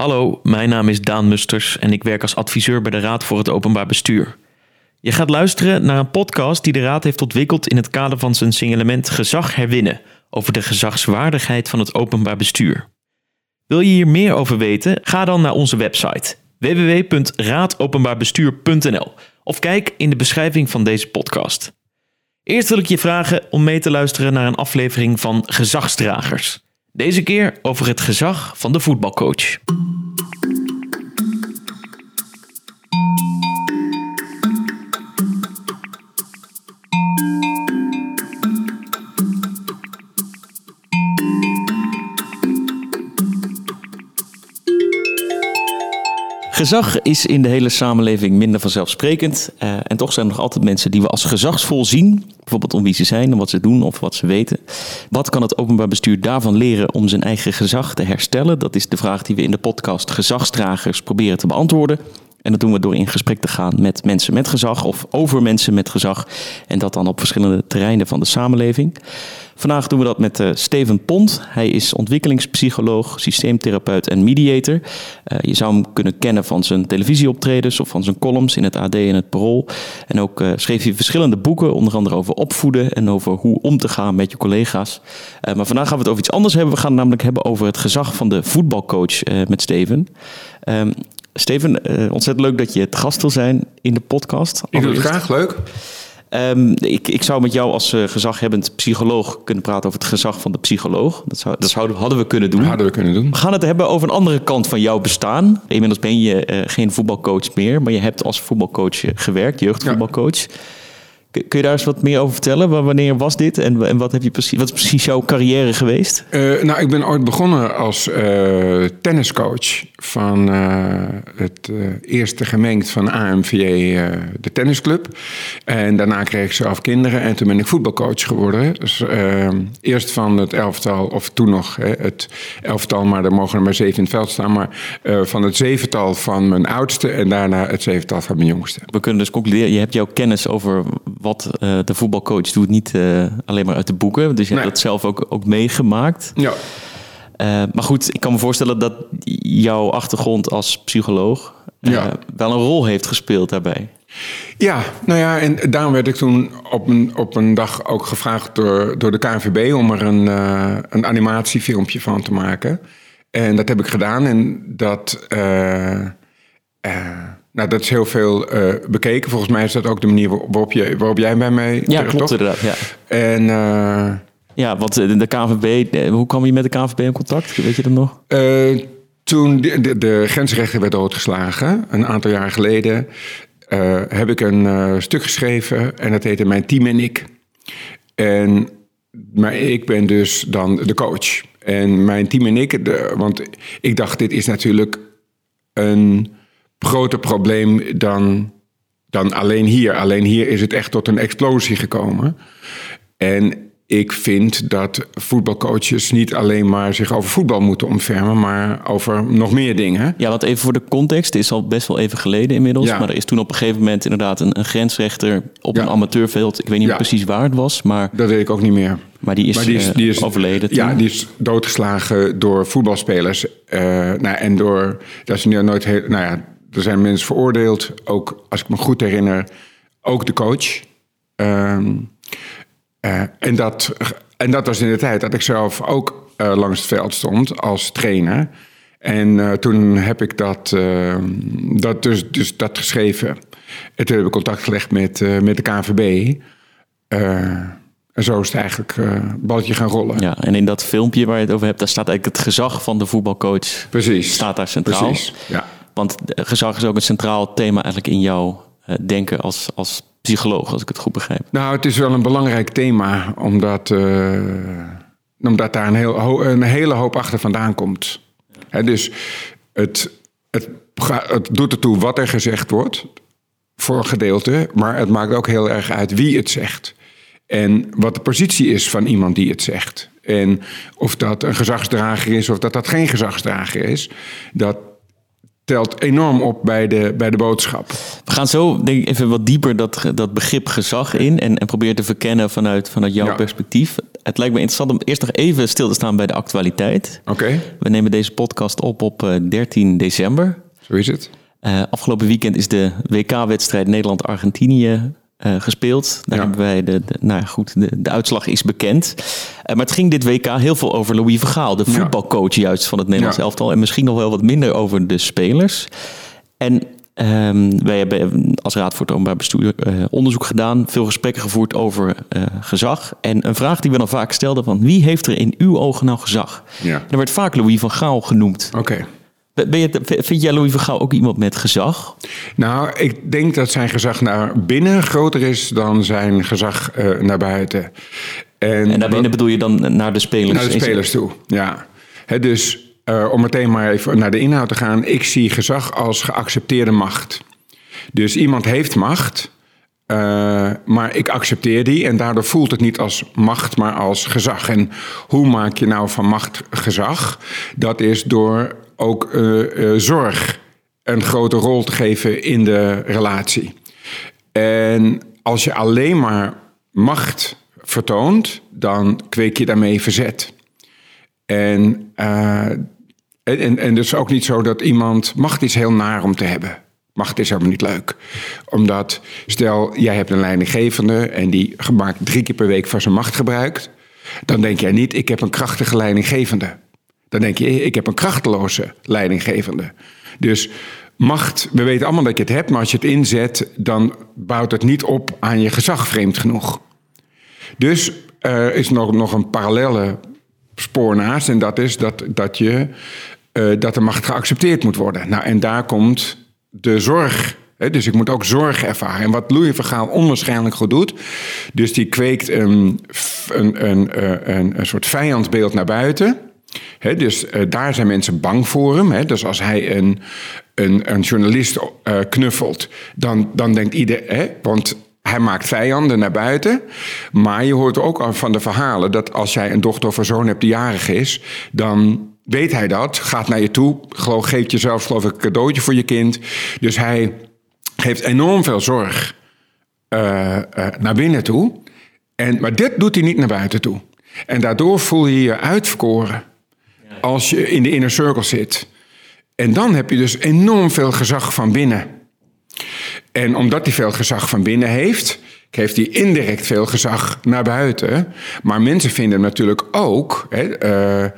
Hallo, mijn naam is Daan Musters en ik werk als adviseur bij de Raad voor het Openbaar Bestuur. Je gaat luisteren naar een podcast die de Raad heeft ontwikkeld in het kader van zijn signalement Gezag herwinnen over de gezagswaardigheid van het openbaar bestuur. Wil je hier meer over weten? Ga dan naar onze website www.raadopenbaarbestuur.nl of kijk in de beschrijving van deze podcast. Eerst wil ik je vragen om mee te luisteren naar een aflevering van Gezagsdragers. Deze keer over het gezag van de voetbalcoach. Gezag is in de hele samenleving minder vanzelfsprekend. Uh, en toch zijn er nog altijd mensen die we als gezagsvol zien. Bijvoorbeeld om wie ze zijn en wat ze doen of wat ze weten. Wat kan het openbaar bestuur daarvan leren om zijn eigen gezag te herstellen? Dat is de vraag die we in de podcast Gezagsdragers proberen te beantwoorden. En dat doen we door in gesprek te gaan met mensen met gezag of over mensen met gezag. En dat dan op verschillende terreinen van de samenleving. Vandaag doen we dat met uh, Steven Pont. Hij is ontwikkelingspsycholoog, systeemtherapeut en mediator. Uh, je zou hem kunnen kennen van zijn televisieoptredens of van zijn columns in het AD en het Parool. En ook uh, schreef hij verschillende boeken, onder andere over opvoeden en over hoe om te gaan met je collega's. maar vandaag gaan we het over iets anders hebben. We gaan het namelijk hebben over het gezag van de voetbalcoach met Steven. Um, Steven, ontzettend leuk dat je het gast wil zijn in de podcast. Ik doe het graag, leuk. Um, ik, ik zou met jou als uh, gezaghebbend psycholoog kunnen praten over het gezag van de psycholoog. Dat, zou, dat zouden, hadden we kunnen doen. Hadden we kunnen doen. We gaan het hebben over een andere kant van jouw bestaan. Inmiddels ben je uh, geen voetbalcoach meer, maar je hebt als voetbalcoach eh, gewerkt, jeugdvoetbalcoach. Ja. Kun je daar eens wat meer over vertellen? Wanneer was dit en, en wat, heb je precies, wat is precies jouw carrière geweest? Uh, nou, ik ben ooit begonnen als uh, tenniscoach van uh, het eerste gemengd van AMVJ, de tennisclub. En daarna kreeg ik zelf kinderen en toen ben ik voetbalcoach geworden. Dus eerst van het elftal, of toen nog hè, het elftal, maar er mogen er maar zeven in het veld staan. Maar van het zevental van mijn oudste en daarna het zevental van mijn jongste. We kunnen dus concluderen, je hebt jouw kennis over wat uh, de voetbalcoach doet, niet uh, alleen maar uit de boeken. Dus je nee. hebt dat zelf ook, ook meegemaakt. Ja. Uh, maar goed, ik kan me voorstellen dat jouw achtergrond als psycholoog ja. wel een rol heeft gespeeld daarbij. Ja, nou ja, en daarom werd ik toen op een, op een dag ook gevraagd door, door de KNVB om er een, een animatiefilmpje van te maken. En dat heb ik gedaan en dat. Nou, dat is heel veel uh, bekeken. Volgens mij is dat ook de manier waarop, je, waarop jij bij mij Ja, klopt toch? inderdaad. Ja. En... Uh, ja, want de KNVB, hoe kwam je met de KNVB in contact? Weet je dat nog? Uh, toen de, de, de, grensrechter werd doodgeslagen, een aantal jaar geleden, heb ik een stuk geschreven en dat heette Mijn Team en ik. En, maar ik ben dus dan de coach. En mijn team en ik, de, want ik dacht, dit is natuurlijk een groter probleem dan, dan alleen hier. Alleen hier is het echt tot een explosie gekomen. En ik vind dat voetbalcoaches niet alleen maar zich over voetbal moeten ontfermen, maar over nog meer dingen. Ja, want even voor de context, het is al best wel even geleden inmiddels. Ja. Maar er is toen op een gegeven moment inderdaad een, een grensrechter op ja. een amateurveld. Ik weet niet ja. precies waar het was, maar... Dat weet ik ook niet meer. Maar die is, maar die is, die is uh, overleden toen. Ja, die is doodgeslagen door voetbalspelers. Uh, nou, en door, dat is nu nooit heel, nou ja, er zijn mensen veroordeeld, ook als ik me goed herinner, ook de coach. Um, uh, en, dat, en dat was in de tijd dat ik zelf ook uh, langs het veld stond als trainer. En uh, toen heb ik dat, dat, dus, dus dat geschreven. En toen heb ik contact gelegd met, met de KNVB. En zo is het eigenlijk uh, balletje gaan rollen. Ja, en in dat filmpje waar je het over hebt, daar staat eigenlijk het gezag van de voetbalcoach. Precies. Staat daar centraal. Precies, ja. Want gezag is ook een centraal thema eigenlijk in jouw uh, denken als, als psycholoog, als ik het goed begrijp. Nou, het is wel een belangrijk thema, omdat, uh, omdat daar een, heel, een hele hoop achter vandaan komt. Dus het, het, het doet ertoe wat er gezegd wordt, voor een gedeelte, maar het maakt ook heel erg uit wie het zegt. En wat de positie is van iemand die het zegt. En of dat een gezagsdrager is of dat dat geen gezagsdrager is. Dat telt enorm op bij de, bij de boodschap. We gaan zo denk ik even wat dieper dat, dat begrip gezag in en, en proberen te verkennen vanuit, vanuit jouw Ja. perspectief. Het lijkt me interessant om eerst nog even stil te staan bij de actualiteit. Oké, We nemen deze podcast op op eh, 13 december. zo is het. Eh, afgelopen weekend is de WK-wedstrijd Nederland-Argentinië eh, gespeeld. Daar Ja. hebben wij de, de- nou ja, goed, de, de uitslag is bekend. Eh, maar het ging dit WK heel veel over Louis Vergaal, de voetbalcoach juist van het Nederlands Ja. elftal. En misschien nog wel wat minder over de spelers. En ehm, wij hebben als Raad voor het Openbaar Bestuur eh, onderzoek gedaan, veel gesprekken gevoerd over gezag. En een vraag die we dan vaak stelden van wie heeft er in uw ogen nou gezag? Ja. Er werd vaak Louis van Gaal genoemd. Oké. Ben je, het- vind jij Louis van Gaal ook iemand met gezag? Nou, ik denk dat zijn gezag naar binnen groter is dan zijn gezag eh, naar buiten. En daarbinnen bedoel je dan naar de spelers? Naar de spelers toe, ja. Dus eh, om meteen maar even naar de inhoud te gaan. Ik zie gezag als geaccepteerde macht. Dus iemand heeft macht, eh, maar ik accepteer die. En daardoor voelt het niet als macht, maar als gezag. En hoe maak je nou van macht gezag? Dat is door ook eh, eh, zorg een grote rol te geven in de relatie. En als je alleen maar macht vertoont, dan kweek je daarmee verzet. En, eh, en, en, is ook niet zo dat iemand... Macht is heel naar om te hebben. Macht is helemaal niet leuk. Omdat, stel, jij hebt een leidinggevende... en die gemaakt drie keer per week van zijn macht gebruikt... dan denk jij niet, ik heb een krachtige leidinggevende. Dan denk je, ik heb een krachteloze leidinggevende. Dus macht, we weten allemaal dat je het hebt... maar als je het inzet, dan bouwt het niet op aan je gezag, vreemd genoeg. Dus er is nog, nog een parallelle spoor naast. En dat is dat, dat, je, eh, dat de macht geaccepteerd moet worden. Nou, en daar komt de zorg. Hè, dus ik moet ook zorg ervaren. En wat Louis van Gaal onwaarschijnlijk goed doet. Dus die kweekt een, een, een, eh, een, een soort vijandbeeld naar buiten. Dus eh, daar zijn mensen bang voor hem. Dus als hij een, een, een journalist eh, knuffelt, dan, dan denkt iedereen. Want hij maakt vijanden naar buiten. Maar je hoort ook van de verhalen dat als jij een dochter of een zoon hebt die jarig is, dan weet hij dat, gaat naar je toe, geloof, geeft jezelf geloof ik een cadeautje voor je kind. Dus hij geeft enorm veel zorg eh, naar binnen toe. En, maar dit doet hij niet naar buiten toe. En daardoor voel je je uitverkoren als je in de inner circle zit. En dan heb je dus enorm veel gezag van binnen. En omdat hij veel gezag van binnen heeft, heeft hij indirect veel gezag naar buiten. Maar mensen vinden hem natuurlijk ook hè, eh,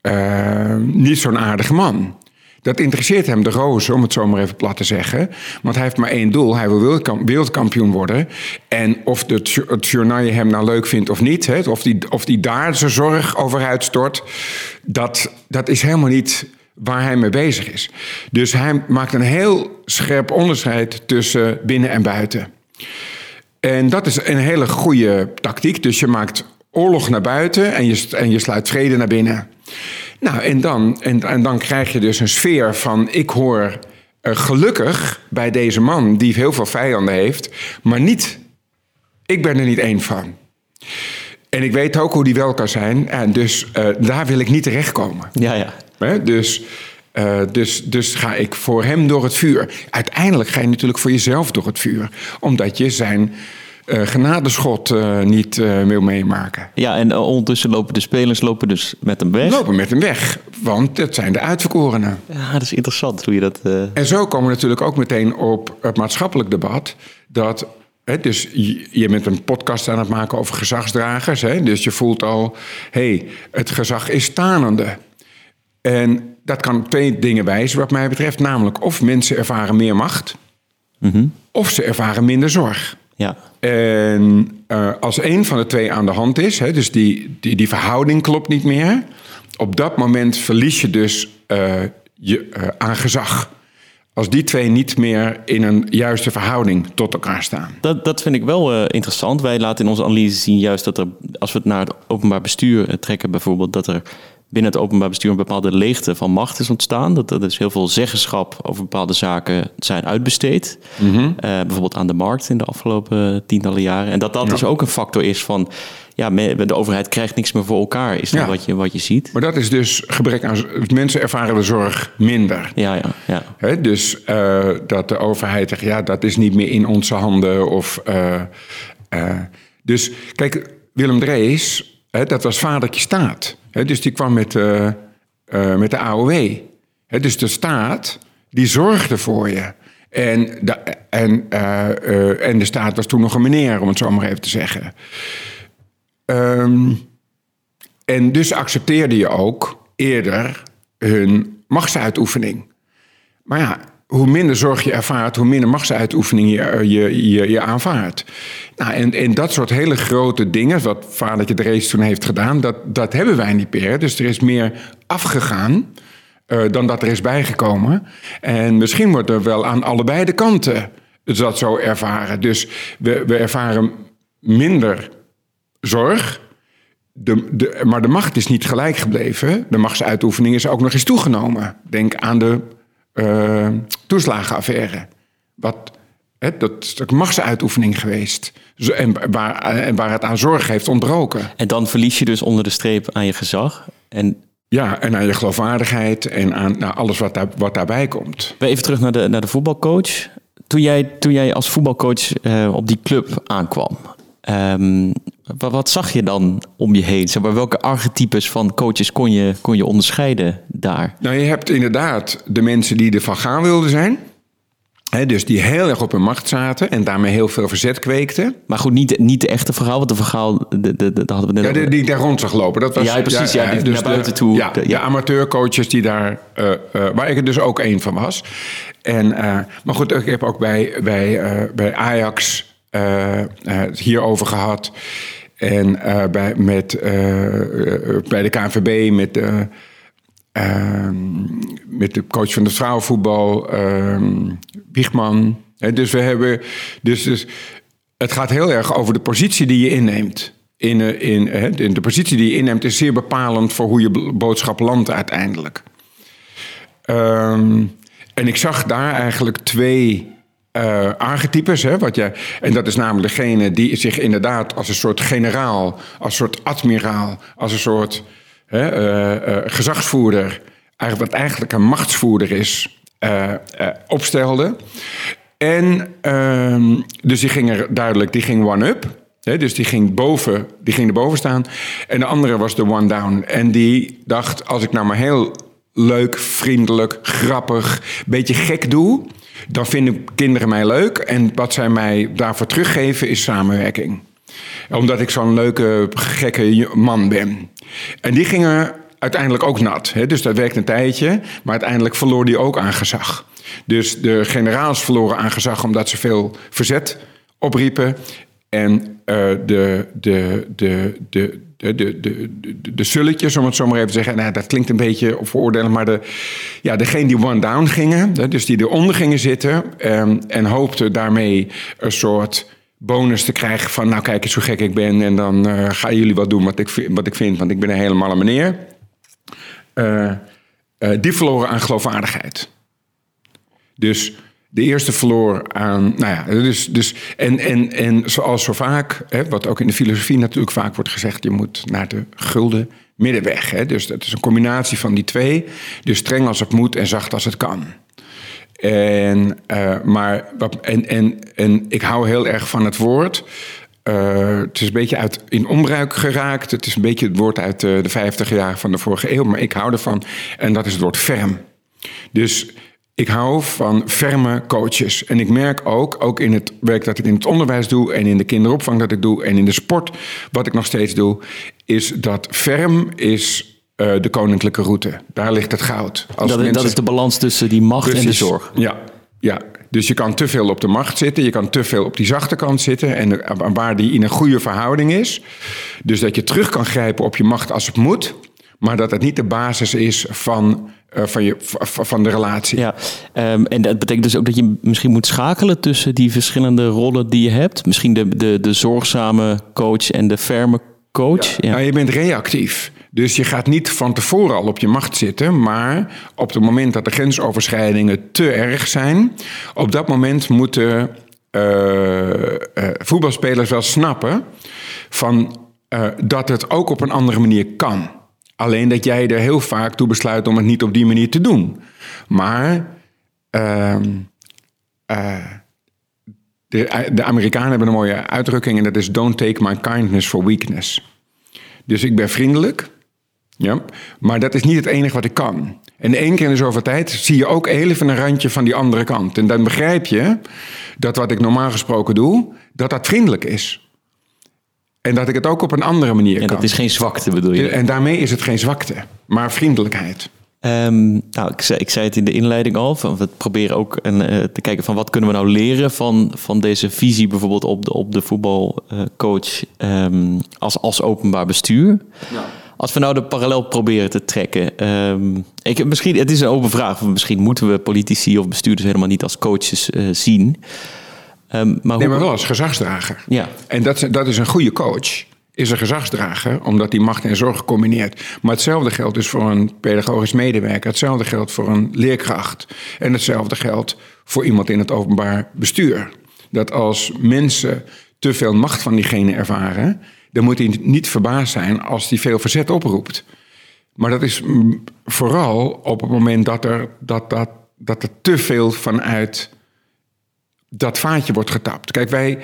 eh, niet zo'n aardige man. Dat interesseert hem de roze, om het zo maar even plat te zeggen. Want hij heeft maar één doel. Hij wil wereldkamp- wereldkampioen worden. En of het, het journaal hem nou leuk vindt of niet... Hè, of, die, of die daar zijn zorg over uitstort... Dat, dat is helemaal niet waar hij mee bezig is. Dus hij maakt een heel scherp onderscheid tussen binnen en buiten. En dat is een hele goede tactiek. Dus je maakt oorlog naar buiten en je, en je sluit vrede naar binnen. Nou, en dan, en, en dan krijg je dus een sfeer van: ik hoor eh, gelukkig bij deze man die heel veel vijanden heeft, maar niet, ik ben er niet één van. En ik weet ook hoe die wel kan zijn, en dus eh, daar wil ik niet terechtkomen. Ja, ja. Hè? Dus, eh, dus, dus ga ik voor hem door het vuur. Uiteindelijk ga je natuurlijk voor jezelf door het vuur. Omdat je zijn genadeschot eh, niet eh, wil meemaken. Ja, en eh, ondertussen lopen de spelers lopen dus met hem weg. Lopen met hem weg, want dat zijn de uitverkorenen. Ja, dat is interessant hoe je dat... eh, En zo komen we natuurlijk ook meteen op het maatschappelijk debat. Dat, hè, dus je, je bent een podcast aan het maken over gezagsdragers. Hè, dus je voelt al, hé, hey, het gezag is stanende. En dat kan twee dingen wijzen wat mij betreft. Namelijk of mensen ervaren meer macht. Of ze ervaren minder zorg. Ja. En eh, als een van de twee aan de hand is, hè, dus die, die, die verhouding klopt niet meer, op dat moment verlies je dus eh, je, eh, aan gezag. Als die twee niet meer in een juiste verhouding tot elkaar staan. Dat, dat vind ik wel interessant. Wij laten in onze analyse zien juist dat er, als we het naar het openbaar bestuur trekken bijvoorbeeld, dat er binnen het openbaar bestuur een bepaalde leegte van macht is ontstaan. Dat er dus heel veel zeggenschap over bepaalde zaken zijn uitbesteed. Mhm. Eh, bijvoorbeeld aan de markt in de afgelopen tientallen jaren. En dat dat dus ook een factor is van... ja, de overheid krijgt niks meer voor elkaar, is dat Ja. wat, je, wat je ziet. Maar dat is dus gebrek aan... Mensen ervaren de zorg minder. Ja, ja, ja. Hè, dus eh, dat de overheid zegt, ja, dat is niet meer in onze handen. Of, eh, dus kijk, Willem Drees, dat was vadertje staat. Dus die kwam met, eh, met de AOW. Dus de staat, die zorgde voor je. En de, en, eh, en de staat was toen nog een meneer, om het zo maar even te zeggen. Ehm, en dus accepteerde je ook eerder hun machtsuitoefening. Maar ja, hoe minder zorg je ervaart, hoe minder machtsuitoefening je, je, je, je aanvaardt. Nou, en, en dat soort hele grote dingen, wat vadertje de race toen heeft gedaan, dat, dat hebben wij niet meer. Dus er is meer afgegaan eh, dan dat er is bijgekomen. En misschien wordt er wel aan allebei de kanten dat zo ervaren. Dus we, we ervaren minder zorg. De, de, maar de macht is niet gelijk gebleven. De machtsuitoefening is ook nog eens toegenomen. Denk aan de eh, toeslagenaffaire. Wat, hè, dat is ook machtsuitoefening geweest. Zo- En waar, en waar het aan zorg heeft ontbroken. En dan verlies je dus onder de streep aan je gezag. En Ja, en aan je geloofwaardigheid en aan nou, alles wat, daar, wat daarbij komt. we even terug naar de, naar de voetbalcoach. Toen jij, toen jij als voetbalcoach eh, op die club aankwam, ehm, wat, zag je dan om je heen? Zeg maar, welke archetypes van coaches kon je, kon je onderscheiden daar? Nou, je hebt inderdaad de mensen die er van gaan wilden zijn. Hè, dus die heel erg op hun macht zaten en daarmee heel veel verzet kweekten. Maar goed, niet, niet de echte verhaal, want de verhaal, de, de, de, hadden we net Ja, die, daar rond zag lopen. Dat was, Ja, precies, ja, die naar buiten toe. Ja, De- ja. amateurcoaches die daar, eh, eh, waar ik er dus ook één van was. En, eh, maar goed, ik heb ook bij, bij, bij Ajax het hierover gehad. En eh, bij, met, eh, eh, bij de KNVB met de, ehm, met de coach van het vrouwenvoetbal, ehm Wiegman. Dus we hebben. Dus, dus het gaat heel erg over de positie die je inneemt. In, in, in de positie die je inneemt is zeer bepalend voor hoe je bo- boodschap landt uiteindelijk. Ehm, en ik zag daar eigenlijk twee eh, archetypes. Hè, wat jij, en dat is namelijk degene die zich inderdaad als een soort generaal, als een soort admiraal, als een soort hè, eh, eh, gezagsvoerder, wat eigenlijk een machtsvoerder is, opstelde. En ehm, dus die ging er duidelijk, die ging one-up. Dus die ging, boven, die ging erboven staan. En de andere was de one-down. En die dacht, als ik nou maar heel leuk, vriendelijk, grappig, beetje gek doe... dan vinden kinderen mij leuk. En wat zij mij daarvoor teruggeven is samenwerking. Omdat ik zo'n leuke, gekke man ben. En die gingen uiteindelijk ook nat. Hè? Dus dat werkte een tijdje. Maar uiteindelijk verloor die ook aan gezag. Dus de generaals verloren aan gezag omdat ze veel verzet opriepen. En eh, de, de, de, de, de, de, de, de sulletjes, om het zo maar even te zeggen. Nou, dat klinkt een beetje veroordelen, maar de, ja, degene die one-down gingen, dus die eronder gingen zitten ehm, en hoopten daarmee een soort bonus te krijgen van, nou kijk eens hoe gek ik ben en dan uh, gaan jullie wat doen wat ik, wat ik vind, want ik ben een hele malle meneer. Eh, die verloren aan geloofwaardigheid. Dus de eerste verloor aan. Nou ja, dus. dus en, en, en zoals zo vaak, hè, wat ook in de filosofie natuurlijk vaak wordt gezegd, je moet naar de gulden middenweg. Hè, dus dat is een combinatie van die twee. Dus streng als het moet en zacht als het kan. En, eh, maar, en, en, en ik hou heel erg van het woord. Eh, het is een beetje uit, in onbruik geraakt. Het is een beetje het woord uit eh, de 50 jaar van de vorige eeuw. Maar ik hou ervan. En dat is het woord ferm. Dus ik hou van ferme coaches. En ik merk ook, ook in het werk dat ik in het onderwijs doe... en in de kinderopvang dat ik doe... en in de sport wat ik nog steeds doe... is dat ferm is eh, de koninklijke route. Daar ligt het goud. Als Dat, dat mensen- is de balans tussen die macht en de zorg. Ja, ja. Dus je kan te veel op de macht zitten, je kan te veel op die zachte kant zitten. En eh, waar die in een goede verhouding is. Dus dat je terug kan grijpen op je macht als het moet. Maar dat het niet de basis is van, van, je, van de relatie. Ja, ehm, en dat betekent dus ook dat je misschien moet schakelen tussen die verschillende rollen die je hebt. Misschien de, de, de zorgzame coach en de ferme coach. Ja. Nou, je bent reactief. Dus je gaat niet van tevoren al op je macht zitten, maar op het moment dat de grensoverschrijdingen te erg zijn, op dat moment moeten uh, voetbalspelers wel snappen van, uh, dat het ook op een andere manier kan. Alleen dat jij er heel vaak toe besluit om het niet op die manier te doen. Maar ehm, de, de Amerikanen hebben een mooie uitdrukking en dat is: Don't take my kindness for weakness. Dus ik ben vriendelijk, ja, maar dat is niet het enige wat ik kan. En één keer in de zoveel tijd zie je ook even een randje van die andere kant. En dan begrijp je dat wat ik normaal gesproken doe, dat dat vriendelijk is. En dat ik het ook op een andere manier kan. En dat is geen zwakte bedoel je? En daarmee is het geen zwakte, maar vriendelijkheid. Um, nou, ik zei, ik zei het in de inleiding al. Van we proberen ook een, uh, te kijken van wat kunnen we nou leren van, van deze visie bijvoorbeeld op de, op de voetbalcoach um, als, als openbaar bestuur. Ja. Als we nou de parallel proberen te trekken. Um, ik, misschien, het is een open vraag. Misschien moeten we politici of bestuurders helemaal niet als coaches uh, zien. Um, maar nee, maar wel als gezagsdrager. Ja. En dat, dat is een goede coach is een gezagsdrager, omdat die macht en zorg combineert. Maar hetzelfde geldt dus voor een pedagogisch medewerker. Hetzelfde geldt voor een leerkracht. En hetzelfde geldt voor iemand in het openbaar bestuur. Dat als mensen te veel macht van diegene ervaren, dan moet hij niet verbaasd zijn als die veel verzet oproept. Maar dat is vooral op het moment dat er, dat, dat, dat er te veel vanuit dat vaatje wordt getapt. Kijk, wij,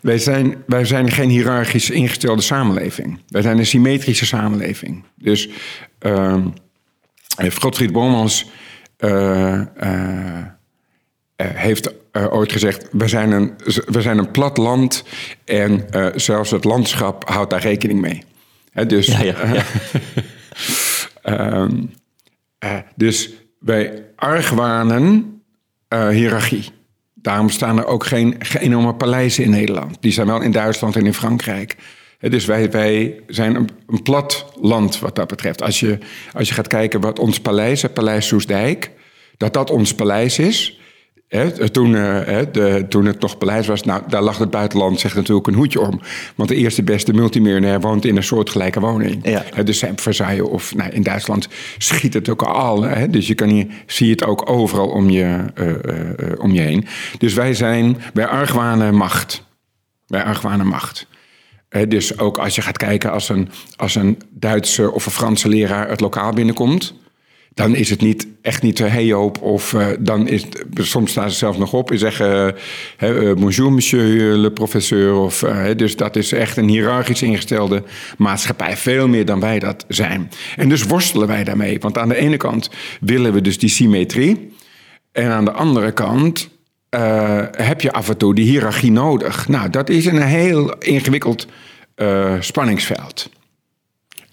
wij, zijn, wij zijn geen hiërarchisch ingestelde samenleving. Wij zijn een symmetrische samenleving. Dus uh, Godfried Bomans uh, uh, heeft ooit gezegd: we zijn, een, we zijn een plat land en zelfs het landschap houdt daar rekening mee. He, dus, ja, ja, ja. Ehm, dus wij argwanen hiërarchie. Daarom staan er ook geen, enorme paleizen in Nederland. Die zijn wel in Duitsland en in Frankrijk. Dus wij, wij zijn een, een, plat land wat dat betreft. Als je, als je gaat kijken wat ons paleis, het Paleis Soesdijk, dat dat ons paleis is toen, de, toen het nog paleis was, nou, daar lag het buitenland zich natuurlijk een hoedje om. Want de eerste beste multimiljonair woont in een soortgelijke woning. Ja. dus Versailles of nou, in Duitsland schiet het ook al. dus je kan hier, zie het ook overal om je, uh, uh, om je heen. Dus wij zijn, wij argwanen macht. Wij argwanen macht. dus ook als je gaat kijken als een, als een Duitse of een Franse leraar het lokaal binnenkomt dan is het niet, echt niet hey Joop. Of uh, dan is soms staan ze zelf nog op en zeggen uh, bonjour monsieur le professeur. Of, dus dat is echt een hiërarchisch ingestelde maatschappij. Veel meer dan wij dat zijn. En dus worstelen wij daarmee. Want aan de ene kant willen we dus die symmetrie. En aan de andere kant heb je af en toe die hiërarchie nodig. Nou, dat is een heel ingewikkeld spanningsveld.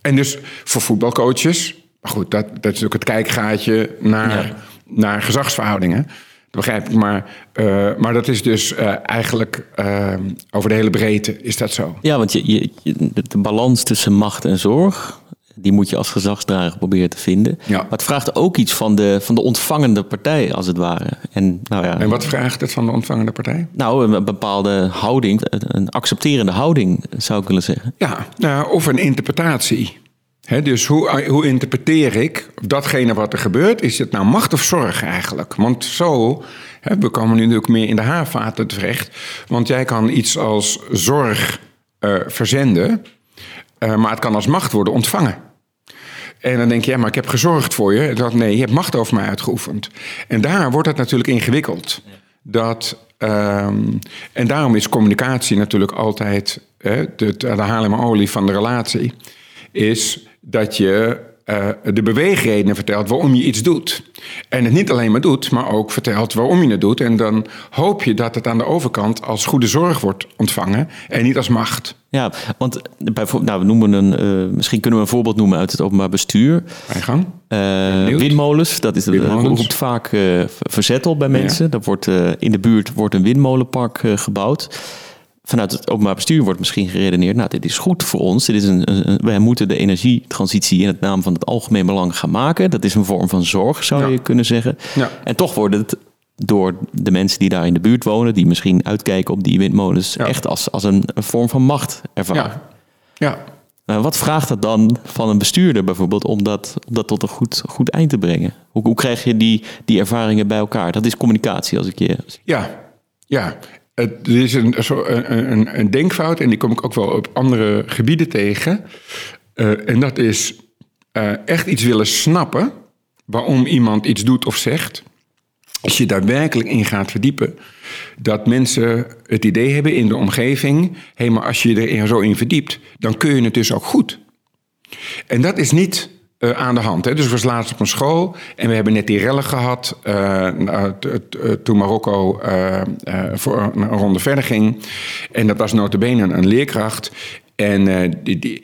En dus voor voetbalcoaches maar goed, dat, dat is natuurlijk het kijkgaatje naar, naar gezagsverhoudingen. Dat begrijp ik. Maar, uh, maar dat is dus uh, eigenlijk uh, over de hele breedte is dat zo. Ja, want je, je, de balans tussen macht en zorg, die moet je als gezagsdrager proberen te vinden. Ja. Maar het vraagt ook iets van de, van de ontvangende partij, als het ware. En, nou ja, en wat vraagt het van de ontvangende partij? Nou, een bepaalde houding, een accepterende houding, zou ik willen zeggen. Ja, nou, of een interpretatie dus hoe, hoe interpreteer ik datgene wat er gebeurt? Is het nou macht of zorg eigenlijk? Want zo, we komen nu ook meer in de haarvaten terecht. Want jij kan iets als zorg uh, verzenden, uh, maar het kan als macht worden ontvangen. En dan denk je, ja, maar ik heb gezorgd voor je. Dat, nee, je hebt macht over mij uitgeoefend. En daar wordt het natuurlijk ingewikkeld. Dat, um, en daarom is communicatie natuurlijk altijd hè, de, de olie van de relatie. Is dat je uh, de beweegredenen vertelt waarom je iets doet. En het niet alleen maar doet, maar ook vertelt waarom je het doet. En dan hoop je dat het aan de overkant als goede zorg wordt ontvangen en niet als macht. Ja, want bijvoorbeeld, nou, we noemen een, uh, misschien kunnen we een voorbeeld noemen uit het openbaar bestuur. Uh, windmolens, dat is dat roept vaak verzet op bij mensen. Ja. Dat wordt, in de buurt wordt een windmolenpark gebouwd vanuit het openbaar bestuur wordt misschien geredeneerd, nou, dit is goed voor ons. Dit is een, een, wij moeten de energietransitie in het naam van het algemeen belang gaan maken. Dat is een vorm van zorg, zou je kunnen zeggen. Ja. En toch wordt het door de mensen die daar in de buurt wonen, die misschien uitkijken op die windmolens, echt als, als een, een, vorm van macht ervaren. Ja. ja. Nou, wat vraagt dat dan van een bestuurder bijvoorbeeld om dat, om dat tot een goed, goed eind te brengen? Hoe, hoe krijg je die, die ervaringen bij elkaar? Dat is communicatie als ik je. Ja, ja. Het is een, een, een, denkfout en die kom ik ook wel op andere gebieden tegen. Uh, en dat is uh, echt iets willen snappen waarom iemand iets doet of zegt. Als je daar werkelijk in gaat verdiepen, dat mensen het idee hebben in de omgeving: hé, maar als je er zo in verdiept, dan kun je het dus ook goed. En dat is niet uh, aan de hand. Hè. Dus we was laatst op een school en we hebben net die rellen gehad uh, toen Marokko voor een ronde verder ging. En dat was notabene een, een leerkracht. En, die, die,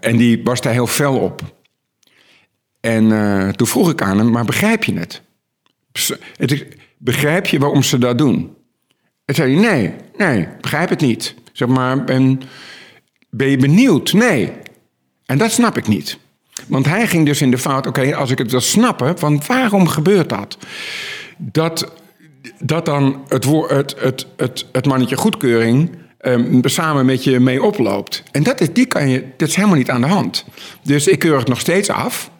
en die was daar heel fel op. En toen vroeg ik aan hem, maar begrijp je het? Begrijp je waarom ze dat doen? En zei hij, nee, nee, begrijp het niet. Zeg maar, ben, ben je benieuwd? Nee. En dat snap ik niet. Want hij ging dus in de fout, oké, als ik het wil snappen, van waarom gebeurt dat? Dat, dat dan het, het, het, het, het mannetje goedkeuring um, samen met je mee oploopt. En dat is, die kan je, dat is helemaal niet aan de hand. Dus ik keur het nog steeds af,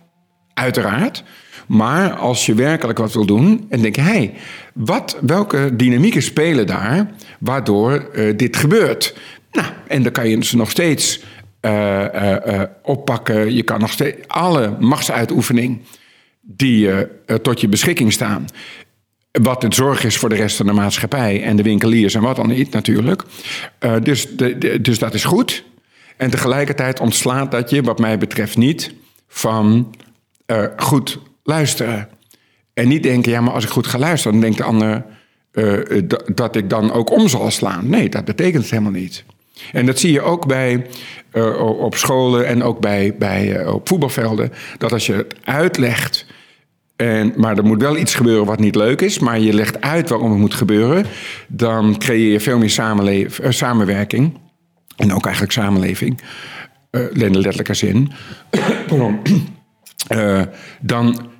uiteraard. Maar als je werkelijk wat wil doen en denk, hé, hey, wat, welke dynamieken spelen daar waardoor uh, dit gebeurt? Nou, en dan kan je ze nog steeds oppakken. Je kan nog steeds alle machtsuitoefening die tot je beschikking staan. Wat het zorg is voor de rest van de maatschappij en de winkeliers en wat dan niet natuurlijk. dus, de, dus dat is goed. En tegelijkertijd ontslaat dat je, wat mij betreft, niet van goed luisteren. En niet denken, ja, maar als ik goed ga luisteren, dan denkt de ander dat ik dan ook om zal slaan. Nee, dat betekent het helemaal niet. En dat zie je ook bij, uh, op scholen en ook bij, bij, uh, op voetbalvelden. Dat als je het uitlegt, en, maar er moet wel iets gebeuren wat niet leuk is, maar je legt uit waarom het moet gebeuren, dan creëer je veel meer uh, samenwerking. En ook eigenlijk samenleving, in de letterlijke zin. dan,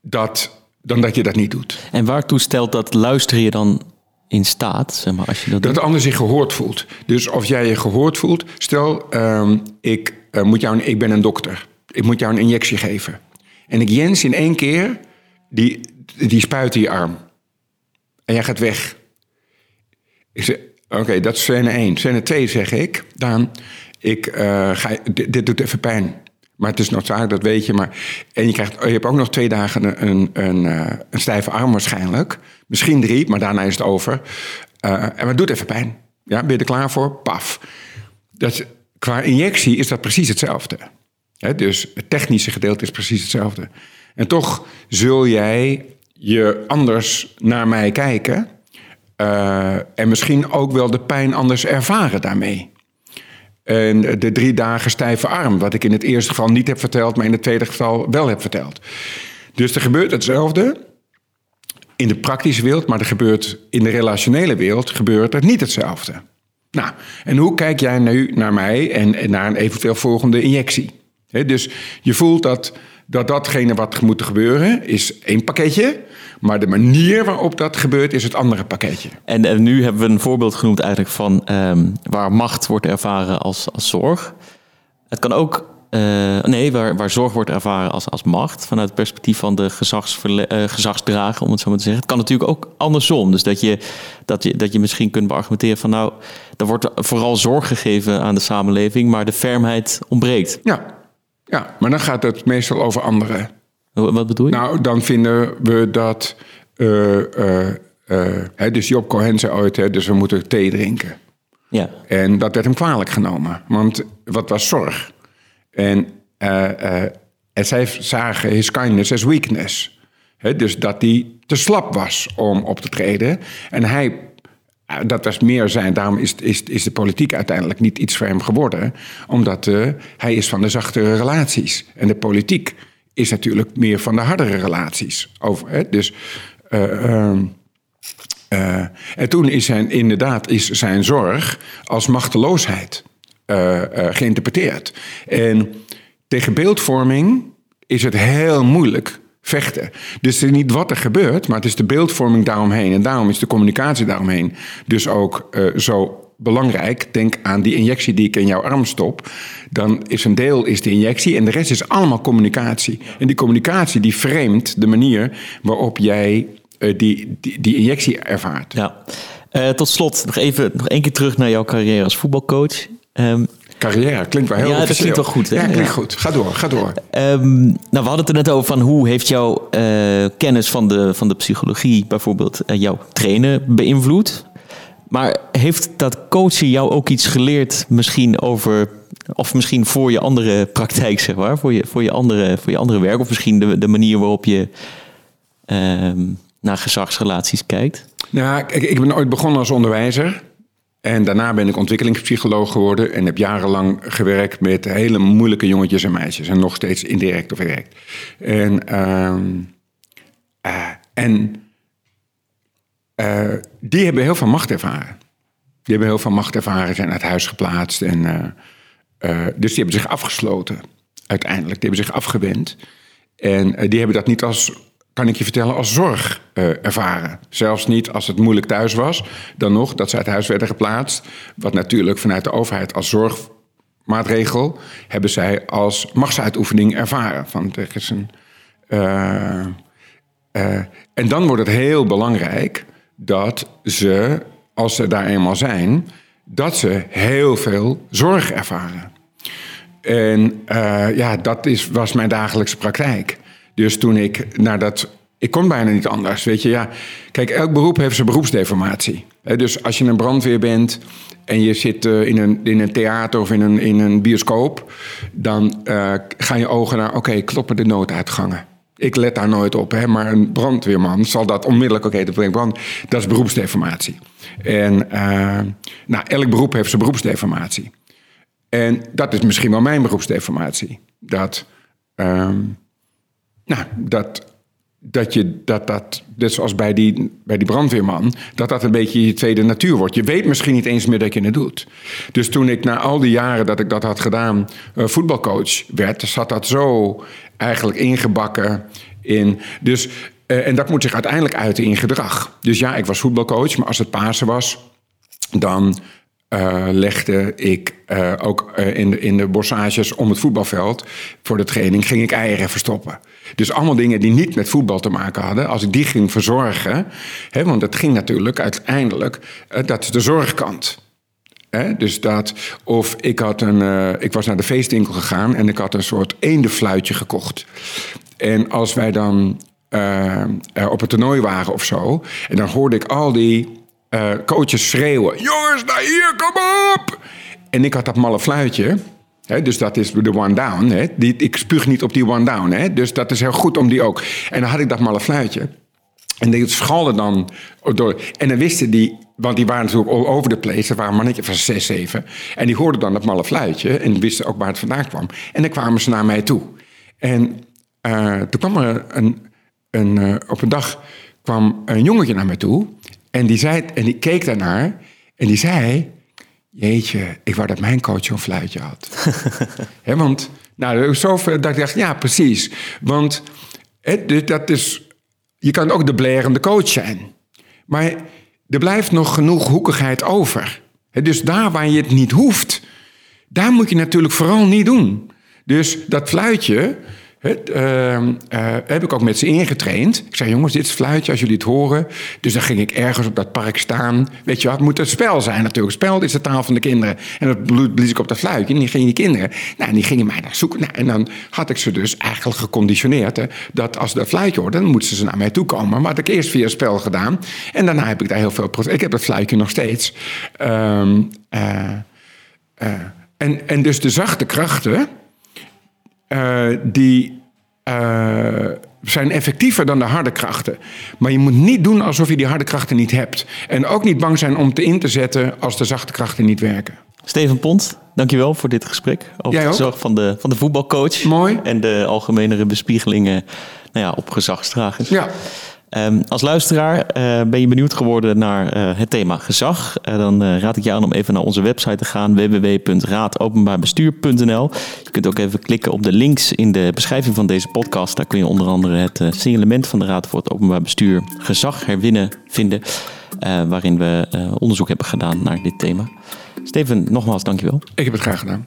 dat, dan dat je dat niet doet. En waartoe stelt dat luister je dan in staat, zeg maar, als je dat Dat de ander zich gehoord voelt. Dus of jij je gehoord voelt... Stel, um, ik, uh, moet jou, ik ben een dokter. Ik moet jou een injectie geven. En ik Jens in één keer, die, die spuit in je arm. En jij gaat weg. Ik zeg, oké, okay, dat is scène 1. Scène 2 zeg ik, Daan, ik, uh, ga, dit, dit doet even pijn. Maar het is noodzakelijk, dat weet je. Maar, en je, krijgt, je hebt ook nog twee dagen een, een, een, eh, stijve arm waarschijnlijk. Misschien drie, maar daarna is het over. Uh, en het doet even pijn. Ja, ben je er klaar voor? Paf. Dat, qua injectie is dat precies hetzelfde. He, dus het technische gedeelte is precies hetzelfde. En toch zul jij je anders naar mij kijken. Uh, en misschien ook wel de pijn anders ervaren daarmee. En de drie dagen stijve arm, wat ik in het eerste geval niet heb verteld, maar in het tweede geval wel heb verteld. Dus er gebeurt hetzelfde in de praktische wereld, maar er gebeurt in de relationele wereld gebeurt er niet hetzelfde. Nou, en hoe kijk jij nu naar mij en, naar een eventueel volgende injectie? Dus je voelt dat, dat datgene wat moet gebeuren is één pakketje, maar de manier waarop dat gebeurt is het andere pakketje. En, en nu hebben we een voorbeeld genoemd eigenlijk van um, waar macht wordt ervaren als, als zorg. Het kan ook uh, nee, waar, waar zorg wordt ervaren als, als macht. Vanuit het perspectief van de gezagsverle- uh, gezagsdrager, om het zo maar te zeggen. Het kan natuurlijk ook andersom. Dus dat je, dat je, dat je misschien kunt beargumenteren van... nou, er wordt vooral zorg gegeven aan de samenleving... maar de fermheid ontbreekt. Ja, ja maar dan gaat het meestal over anderen. Wat bedoel je? Nou, dan vinden we dat... Uh, hè, dus Job Cohen zei ooit, hè, dus we moeten thee drinken. Ja. En dat werd hem kwalijk genomen. Want wat was zorg? En, uh, uh, en zij zagen his kindness as weakness. He, dus dat hij te slap was om op te treden. En hij, dat was meer zijn, daarom is, is, is de politiek uiteindelijk niet iets voor hem geworden. Omdat uh, hij is van de zachtere relaties. En de politiek is natuurlijk meer van de hardere relaties. Over, he, dus... Uh, en toen is zijn, inderdaad is zijn zorg als machteloosheid uh, geïnterpreteerd. En tegen beeldvorming is het heel moeilijk vechten. Dus het is niet wat er gebeurt, maar het is de beeldvorming daaromheen. En daarom is de communicatie daaromheen dus ook zo belangrijk. Denk aan die injectie die ik in jouw arm stop. Dan is een deel is de injectie en de rest is allemaal communicatie. En die communicatie die framet de manier waarop jij uh, die, die, die, injectie ervaart. Ja. Uh, tot slot nog even nog één keer terug naar jouw carrière als voetbalcoach. Um, carrière klinkt wel heel Ja, dat klinkt wel goed. Hè? Ja, klinkt goed. Ga door, ga door. Um, nou, we hadden het er net over van hoe heeft jouw uh, kennis van de, van de psychologie bijvoorbeeld uh, jouw trainen beïnvloed? Maar heeft dat coachen jou ook iets geleerd misschien over... of misschien voor je andere praktijk, zeg maar? Voor je, voor je, andere, voor je andere werk? Of misschien de, de manier waarop je um, naar gezagsrelaties kijkt? Nou, ik, ik ben ooit begonnen als onderwijzer... En daarna ben ik ontwikkelingspsycholoog geworden en heb jarenlang gewerkt met hele moeilijke jongetjes en meisjes. En nog steeds indirect of direct. En, uh, uh, en uh, die hebben heel veel macht ervaren. Die hebben heel veel macht ervaren, zijn uit huis geplaatst. En, uh, dus die hebben zich afgesloten uiteindelijk. Die hebben zich afgewend. En die hebben dat niet als kan ik je vertellen, als zorg ervaren. Zelfs niet als het moeilijk thuis was, dan nog dat ze uit huis werden geplaatst. Wat natuurlijk vanuit de overheid als zorgmaatregel hebben zij als machtsuitoefening ervaren. Van, er is en dan wordt het heel belangrijk dat ze, als ze daar eenmaal zijn, dat ze heel veel zorg ervaren. En ja, dat is, was mijn dagelijkse praktijk. Dus toen ik naar dat. Ik kon bijna niet anders. Weet je, ja. Kijk, elk beroep heeft zijn beroepsdeformatie. Dus als je een brandweer bent en je zit in, een, in een theater of in een, in een bioscoop, dan uh, gaan je ogen naar: oké, kloppen de nooduitgangen. Ik let daar nooit op, hè, maar een brandweerman zal dat onmiddellijk, oké, okay, brand, dat is beroepsdeformatie. En uh, nou, elk beroep heeft zijn beroepsdeformatie. En dat is misschien wel mijn beroepsdeformatie. Dat. Um, nou, dat, dat je dat, dat, net zoals bij die, bij die brandweerman, dat dat een beetje je tweede natuur wordt. Je weet misschien niet eens meer dat je het doet. Dus toen ik na al die jaren dat ik dat had gedaan, uh, voetbalcoach werd, zat dat zo eigenlijk ingebakken in. Dus, uh, en dat moet zich uiteindelijk uiten in gedrag. Dus ja, ik was voetbalcoach, maar als het Pasen was, dan uh, legde ik uh, ook in, de, in de bossages om het voetbalveld voor de training ging ik eieren verstoppen. Dus allemaal dingen die niet met voetbal te maken hadden. Als ik die ging verzorgen, hè, want dat ging natuurlijk uiteindelijk, dat is de zorgkant. Dus dat, of ik, had een, ik was naar de feestwinkel gegaan en ik had een soort eendenfluitje gekocht. En als wij dan op het toernooi waren of zo, en dan hoorde ik al die uh, coaches schreeuwen: Jongens, naar hier, kom op! En ik had dat malle fluitje. Dus dat is de one down. Die, ik spuug niet op die one down. Dus dat is heel goed om die ook. En dan had ik dat malle fluitje. En die schalde dan door. En dan wisten die, want die waren natuurlijk all over the place. Er waren een mannetje van zes, zeven. En die hoorden dan dat malle fluitje. En wisten ook waar het vandaan kwam. En dan kwamen ze naar mij toe. En uh, toen kwam er een, een, uh, op een dag kwam een jongetje naar mij toe. En die, zei, en die keek daarnaar en die zei... Jeetje, ik wou dat mijn coach zo'n fluitje had. He, want, nou, zover dat ik dacht, ja, precies. Want he, dat is, je kan ook de blerende coach zijn. Maar er blijft nog genoeg hoekigheid over. Dus daar waar je het niet hoeft, daar moet je natuurlijk vooral niet doen. Dus dat fluitje, het, uh, uh, heb ik ook met ze ingetraind. Ik zei, jongens, dit is het fluitje als jullie het horen. Dus dan ging ik ergens op dat park staan. Weet je wat, het moet een spel zijn natuurlijk. Spel is de taal van de kinderen. En dat blies ik op dat fluitje. En die gingen die kinderen, nou, die gingen mij naar zoeken. Nou, en dan had ik ze dus eigenlijk geconditioneerd. Hè, dat als ze dat fluitje hoorden, dan moesten ze naar mij toe komen. Maar had ik eerst via het spel gedaan. En daarna heb ik daar heel veel... Ik heb dat fluitje nog steeds. Um, uh, en, en dus de zachte krachten... Die uh, zijn effectiever dan de harde krachten. Maar je moet niet doen alsof je die harde krachten niet hebt. En ook niet bang zijn om te in te zetten als de zachte krachten niet werken. Steven Pont, dankjewel voor dit gesprek. Over de zorg van de, van de voetbalcoach. Mooi. En de algemenere bespiegelingen nou ja, op gezagsdragers. Ja. Um, als luisteraar uh, ben je benieuwd geworden naar uh, het thema gezag. Uh, dan raad ik je aan om even naar onze website te gaan: www.raadopenbaarbestuur.nl. Je kunt ook even klikken op de links in de beschrijving van deze podcast. Daar kun je onder andere het signalement van de Raad voor het Openbaar Bestuur gezag herwinnen vinden. waarin we onderzoek hebben gedaan naar dit thema. Steven, nogmaals dankjewel. Ik heb het graag gedaan.